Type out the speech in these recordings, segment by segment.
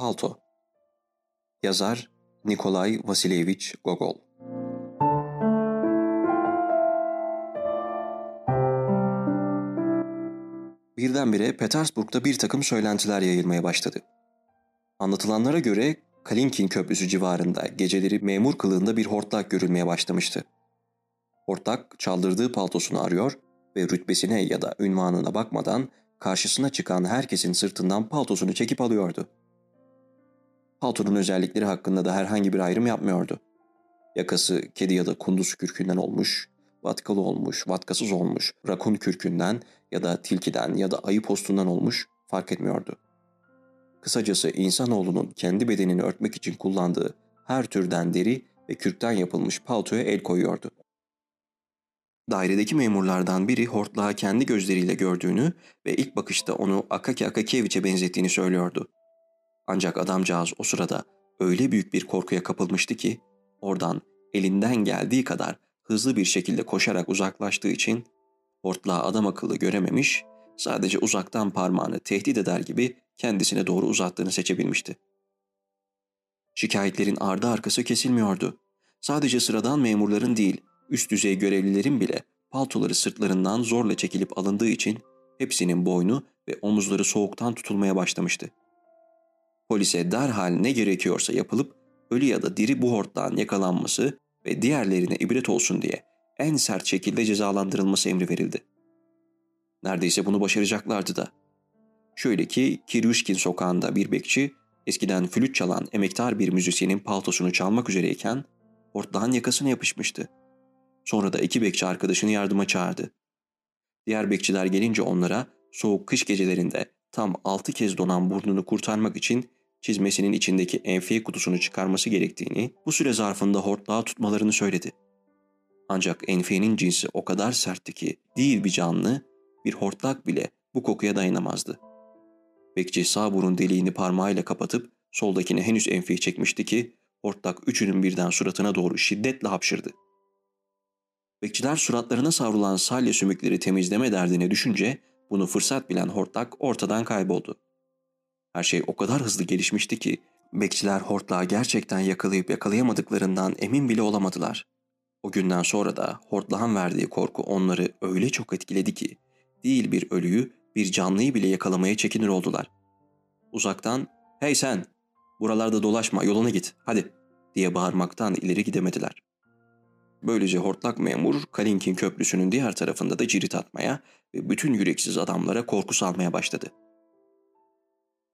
Palto Yazar Nikolay Vasilyevich Gogol Birdenbire Petersburg'da bir takım söylentiler yayılmaya başladı. Anlatılanlara göre Kalinkin Köprüsü civarında geceleri memur kılığında bir hortlak görülmeye başlamıştı. Hortlak çaldırdığı paltosunu arıyor ve rütbesine ya da ünvanına bakmadan karşısına çıkan herkesin sırtından paltosunu çekip alıyordu. Paltonun özellikleri hakkında da herhangi bir ayrım yapmıyordu. Yakası kedi ya da kunduz kürkünden olmuş, vatkalı olmuş, vatkasız olmuş, rakun kürkünden ya da tilkiden ya da ayı postundan olmuş fark etmiyordu. Kısacası insanoğlunun kendi bedenini örtmek için kullandığı her türden deri ve kürkten yapılmış paltoya el koyuyordu. Dairedeki memurlardan biri hortlağı kendi gözleriyle gördüğünü ve ilk bakışta onu Akaki Akakiyeviç'e benzettiğini söylüyordu. Ancak adamcağız o sırada öyle büyük bir korkuya kapılmıştı ki oradan elinden geldiği kadar hızlı bir şekilde koşarak uzaklaştığı için hortlağı adam akıllı görememiş, sadece uzaktan parmağını tehdit eder gibi kendisine doğru uzattığını seçebilmişti. Şikayetlerin ardı arkası kesilmiyordu. Sadece sıradan memurların değil, üst düzey görevlilerin bile paltoları sırtlarından zorla çekilip alındığı için hepsinin boynu ve omuzları soğuktan tutulmaya başlamıştı. Polise derhal ne gerekiyorsa yapılıp ölü ya da diri bu hortlağın yakalanması ve diğerlerine ibret olsun diye en sert şekilde cezalandırılması emri verildi. Neredeyse bunu başaracaklardı da. Şöyle ki Kiryushkin sokağında bir bekçi eskiden flüt çalan emektar bir müzisyenin paltosunu çalmak üzereyken hortlağın yakasına yapışmıştı. Sonra da iki bekçi arkadaşını yardıma çağırdı. Diğer bekçiler gelince onlara soğuk kış gecelerinde tam altı kez donan burnunu kurtarmak için çizmesinin içindeki enfiye kutusunu çıkarması gerektiğini, bu süre zarfında hortlağı tutmalarını söyledi. Ancak enfiyenin cinsi o kadar sertti ki değil bir canlı, bir hortlak bile bu kokuya dayanamazdı. Bekçi sağ burun deliğini parmağıyla kapatıp soldakini henüz enfiye çekmişti ki hortlak üçünün birden suratına doğru şiddetle hapşırdı. Bekçiler suratlarına savrulan salya sümükleri temizleme derdine düşünce bunu fırsat bilen hortlak ortadan kayboldu. Her şey o kadar hızlı gelişmişti ki bekçiler hortlağı gerçekten yakalayıp yakalayamadıklarından emin bile olamadılar. O günden sonra da hortlağın verdiği korku onları öyle çok etkiledi ki değil bir ölüyü bir canlıyı bile yakalamaya çekinir oldular. Uzaktan ''Hey sen, buralarda dolaşma yoluna git hadi'' diye bağırmaktan ileri gidemediler. Böylece hortlak memur Kalinkin köprüsünün diğer tarafında da cirit atmaya ve bütün yüreksiz adamlara korku salmaya başladı.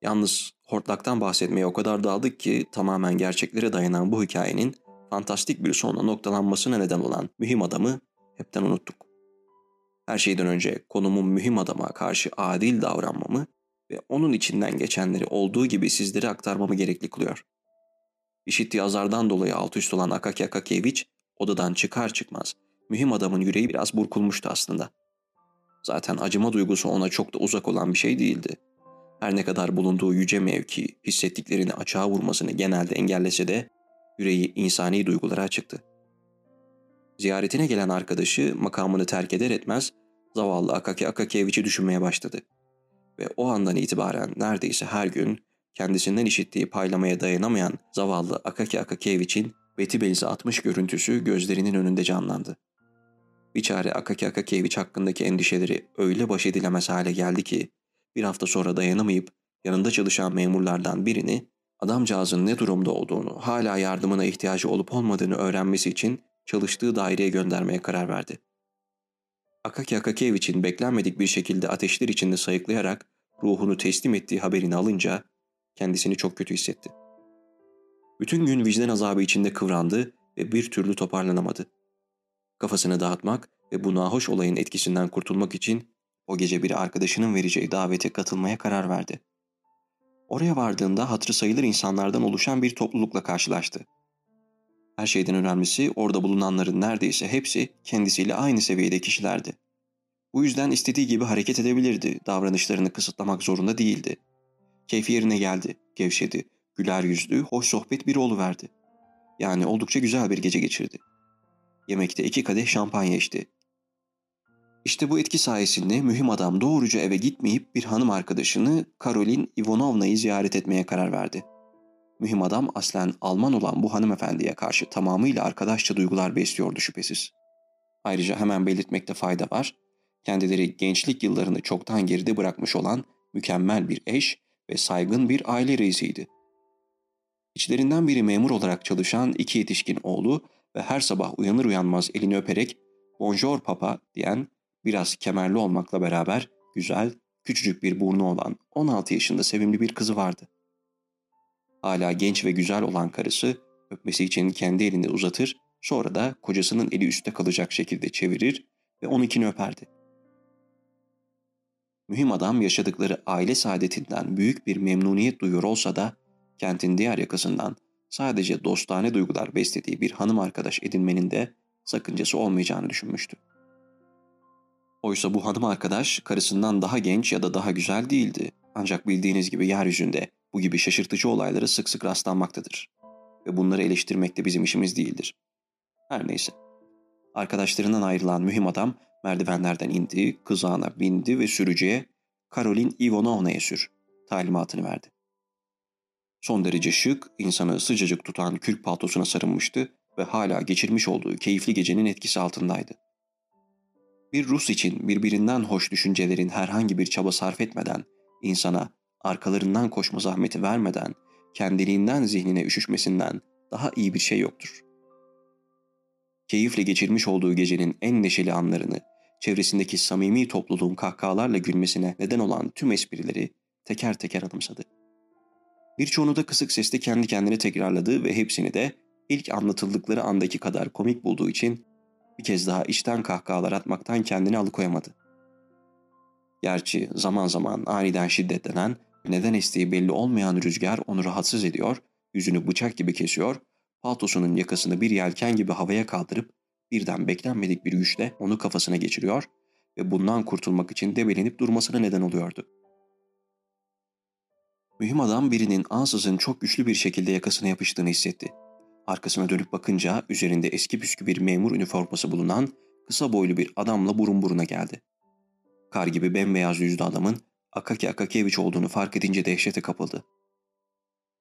Yalnız hortlaktan bahsetmeye o kadar daldık ki tamamen gerçeklere dayanan bu hikayenin fantastik bir sonla noktalanmasına neden olan mühim adamı hepten unuttuk. Her şeyden önce konumun mühim adama karşı adil davranmamı ve onun içinden geçenleri olduğu gibi sizlere aktarmamı gerekli kılıyor. İşittiği azardan dolayı alt üst olan Akaki Akakievich odadan çıkar çıkmaz mühim adamın yüreği biraz burkulmuştu aslında. Zaten acıma duygusu ona çok da uzak olan bir şey değildi. Her ne kadar bulunduğu yüce mevki hissettiklerini açığa vurmasını genelde engellese de yüreği insani duygulara açıktı. Ziyaretine gelen arkadaşı makamını terk eder etmez zavallı Akaki Akakiyeviç'i düşünmeye başladı. Ve o andan itibaren neredeyse her gün kendisinden işittiği paylamaya dayanamayan zavallı Akaki Akakiyeviç'in beti belzi atmış görüntüsü gözlerinin önünde canlandı. Biçare Akaki Akakiyeviç hakkındaki endişeleri öyle baş edilemez hale geldi ki bir hafta sonra dayanamayıp yanında çalışan memurlardan birini adamcağızın ne durumda olduğunu, hala yardımına ihtiyacı olup olmadığını öğrenmesi için çalıştığı daireye göndermeye karar verdi. Akaki Akakiyeviç'in beklenmedik bir şekilde ateşler içinde sayıklayarak ruhunu teslim ettiği haberini alınca kendisini çok kötü hissetti. Bütün gün vicdan azabı içinde kıvrandı ve bir türlü toparlanamadı. Kafasını dağıtmak ve bu nahoş olayın etkisinden kurtulmak için o gece bir arkadaşının vereceği davete katılmaya karar verdi. Oraya vardığında hatırı sayılır insanlardan oluşan bir toplulukla karşılaştı. Her şeyden önemlisi orada bulunanların neredeyse hepsi kendisiyle aynı seviyede kişilerdi. Bu yüzden istediği gibi hareket edebilirdi, davranışlarını kısıtlamak zorunda değildi. Keyfi yerine geldi, gevşedi, güler yüzlü, hoş sohbet biri verdi. Yani oldukça güzel bir gece geçirdi. Yemekte iki kadeh şampanya içti. İşte bu etki sayesinde mühim adam doğruca eve gitmeyip bir hanım arkadaşını Karolin Ivanovna'yı ziyaret etmeye karar verdi. Mühim adam aslen Alman olan bu hanımefendiye karşı tamamıyla arkadaşça duygular besliyordu şüphesiz. Ayrıca hemen belirtmekte fayda var. Kendileri gençlik yıllarını çoktan geride bırakmış olan mükemmel bir eş ve saygın bir aile reisiydi. İçlerinden biri memur olarak çalışan iki yetişkin oğlu ve her sabah uyanır uyanmaz elini öperek ''Bonjour papa'' diyen biraz kemerli olmakla beraber güzel, küçücük bir burnu olan 16 yaşında sevimli bir kızı vardı. Hala genç ve güzel olan karısı öpmesi için kendi elini uzatır, sonra da kocasının eli üstte kalacak şekilde çevirir ve onunkini öperdi. Mühim adam yaşadıkları aile saadetinden büyük bir memnuniyet duyuyor olsa da kentin diğer yakasından sadece dostane duygular beslediği bir hanım arkadaş edinmenin de sakıncası olmayacağını düşünmüştü. Oysa bu hanım arkadaş karısından daha genç ya da daha güzel değildi. Ancak bildiğiniz gibi yeryüzünde bu gibi şaşırtıcı olayları sık sık rastlanmaktadır. Ve bunları eleştirmek de bizim işimiz değildir. Her neyse. Arkadaşlarından ayrılan mühim adam merdivenlerden indi, kızağına bindi ve sürücüye Karolin Ivanovna'ya sür talimatını verdi. Son derece şık, insanı sıcacık tutan kürk paltosuna sarılmıştı ve hala geçirmiş olduğu keyifli gecenin etkisi altındaydı. Bir Rus için birbirinden hoş düşüncelerin herhangi bir çaba sarf etmeden, insana arkalarından koşma zahmeti vermeden, kendiliğinden zihnine üşüşmesinden daha iyi bir şey yoktur. Keyifle geçirmiş olduğu gecenin en neşeli anlarını, çevresindeki samimi topluluğun kahkahalarla gülmesine neden olan tüm esprileri teker teker anımsadı. Birçoğunu da kısık sesle kendi kendine tekrarladı ve hepsini de ilk anlatıldıkları andaki kadar komik bulduğu için bir kez daha içten kahkahalar atmaktan kendini alıkoyamadı. Gerçi zaman zaman aniden şiddetlenen, neden estiği belli olmayan rüzgar onu rahatsız ediyor, yüzünü bıçak gibi kesiyor, paltosunun yakasını bir yelken gibi havaya kaldırıp birden beklenmedik bir güçle onu kafasına geçiriyor ve bundan kurtulmak için debelenip durmasına neden oluyordu. Mühim adam birinin ansızın çok güçlü bir şekilde yakasına yapıştığını hissetti. Arkasına dönüp bakınca üzerinde eski püskü bir memur üniforması bulunan kısa boylu bir adamla burun buruna geldi. Kar gibi bembeyaz yüzlü adamın Akaki Akakievich olduğunu fark edince dehşete kapıldı.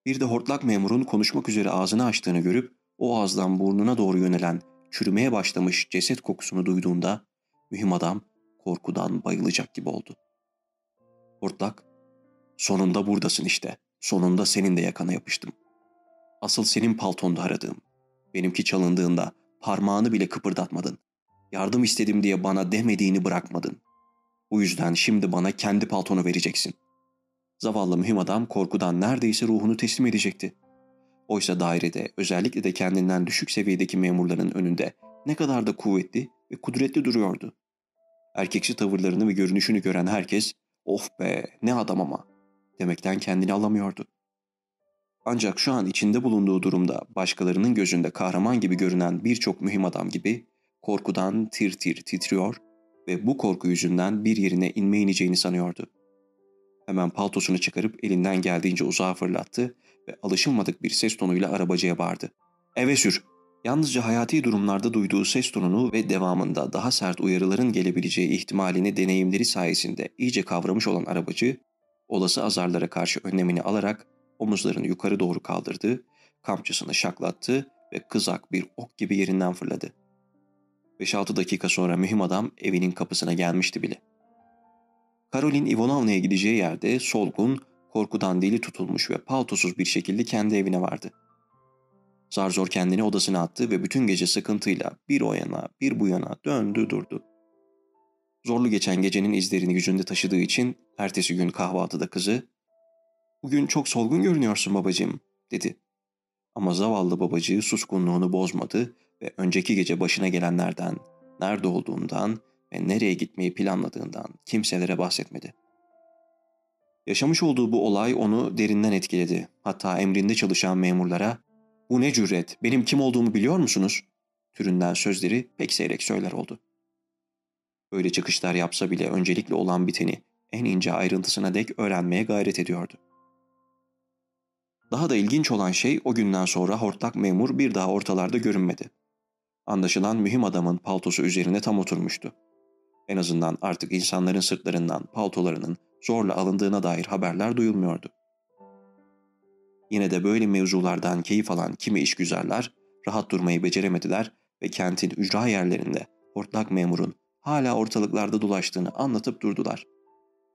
Bir de hortlak memurun konuşmak üzere ağzını açtığını görüp o ağızdan burnuna doğru yönelen çürümeye başlamış ceset kokusunu duyduğunda mühim adam korkudan bayılacak gibi oldu. Hortlak, sonunda buradasın işte, sonunda senin de yakana yapıştım. Asıl senin paltonda aradığım. Benimki çalındığında parmağını bile kıpırdatmadın. Yardım istedim diye bana demediğini bırakmadın. Bu yüzden şimdi bana kendi paltonu vereceksin. Zavallı mühim adam korkudan neredeyse ruhunu teslim edecekti. Oysa dairede özellikle de kendinden düşük seviyedeki memurların önünde ne kadar da kuvvetli ve kudretli duruyordu. Erkeksi tavırlarını ve görünüşünü gören herkes of be ne adam ama demekten kendini alamıyordu. Ancak şu an içinde bulunduğu durumda başkalarının gözünde kahraman gibi görünen birçok mühim adam gibi korkudan tir tir titriyor ve bu korku yüzünden bir yerine inme ineceğini sanıyordu. Hemen paltosunu çıkarıp elinden geldiğince uzağa fırlattı ve alışılmadık bir ses tonuyla arabacıya bağırdı. Eve sür. Yalnızca hayati durumlarda duyduğu ses tonunu ve devamında daha sert uyarıların gelebileceği ihtimalini deneyimleri sayesinde iyice kavramış olan arabacı, olası azarlara karşı önlemini alarak omuzlarını yukarı doğru kaldırdı, kamçısını şaklattı ve kızak bir ok gibi yerinden fırladı. 5-6 dakika sonra mühim adam evinin kapısına gelmişti bile. Karolin Ivanovna'ya gideceği yerde solgun, korkudan deli tutulmuş ve paltosuz bir şekilde kendi evine vardı. Zar zor kendini odasına attı ve bütün gece sıkıntıyla bir o yana bir bu yana döndü durdu. Zorlu geçen gecenin izlerini yüzünde taşıdığı için ertesi gün kahvaltıda kızı ''Bugün çok solgun görünüyorsun babacığım'' dedi. Ama zavallı babacığı suskunluğunu bozmadı ve önceki gece başına gelenlerden, nerede olduğundan ve nereye gitmeyi planladığından kimselere bahsetmedi. Yaşamış olduğu bu olay onu derinden etkiledi. Hatta emrinde çalışan memurlara ''Bu ne cüret, benim kim olduğumu biliyor musunuz?'' türünden sözleri pek seyrek söyler oldu. Böyle çıkışlar yapsa bile öncelikle olan biteni en ince ayrıntısına dek öğrenmeye gayret ediyordu. Daha da ilginç olan şey o günden sonra hortlak memur bir daha ortalarda görünmedi. Anlaşılan mühim adamın paltosu üzerine tam oturmuştu. En azından artık insanların sırtlarından paltolarının zorla alındığına dair haberler duyulmuyordu. Yine de böyle mevzulardan keyif alan kimi işgüzarlar rahat durmayı beceremediler ve kentin ücra yerlerinde hortlak memurun hala ortalıklarda dolaştığını anlatıp durdular.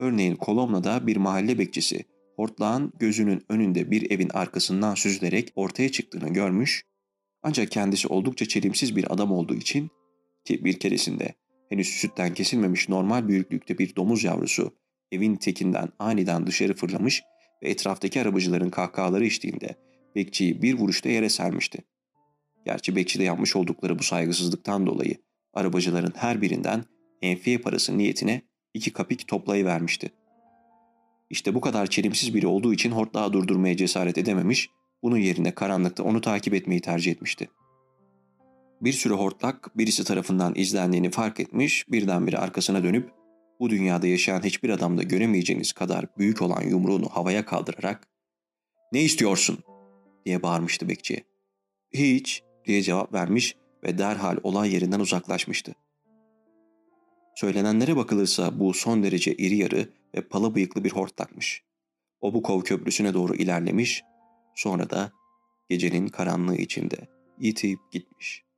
Örneğin Kolomna'da bir mahalle bekçisi hortlağın gözünün önünde bir evin arkasından süzülerek ortaya çıktığını görmüş ancak kendisi oldukça çelimsiz bir adam olduğu için ki bir keresinde henüz sütten kesilmemiş normal büyüklükte bir domuz yavrusu evin tekinden aniden dışarı fırlamış ve etraftaki arabacıların kahkahaları eşliğinde bekçiyi bir vuruşta yere sermişti. Gerçi bekçide yapmış oldukları bu saygısızlıktan dolayı arabacıların her birinden enfiye parası niyetine iki kapik toplayıvermişti. İşte bu kadar çelimsiz biri olduğu için hortlağı durdurmaya cesaret edememiş, bunun yerine karanlıkta onu takip etmeyi tercih etmişti. Bir süre hortlak birisi tarafından izlendiğini fark etmiş, birdenbire arkasına dönüp bu dünyada yaşayan hiçbir adamda göremeyeceğiniz kadar büyük olan yumruğunu havaya kaldırarak ''Ne istiyorsun?'' diye bağırmıştı bekçiye. ''Hiç'' diye cevap vermiş ve derhal olay yerinden uzaklaşmıştı. Söylenenlere bakılırsa bu son derece iri yarı ve pala bıyıklı bir hortlakmış. Obukov köprüsüne doğru ilerlemiş, sonra da gecenin karanlığı içinde yitip gitmiş.''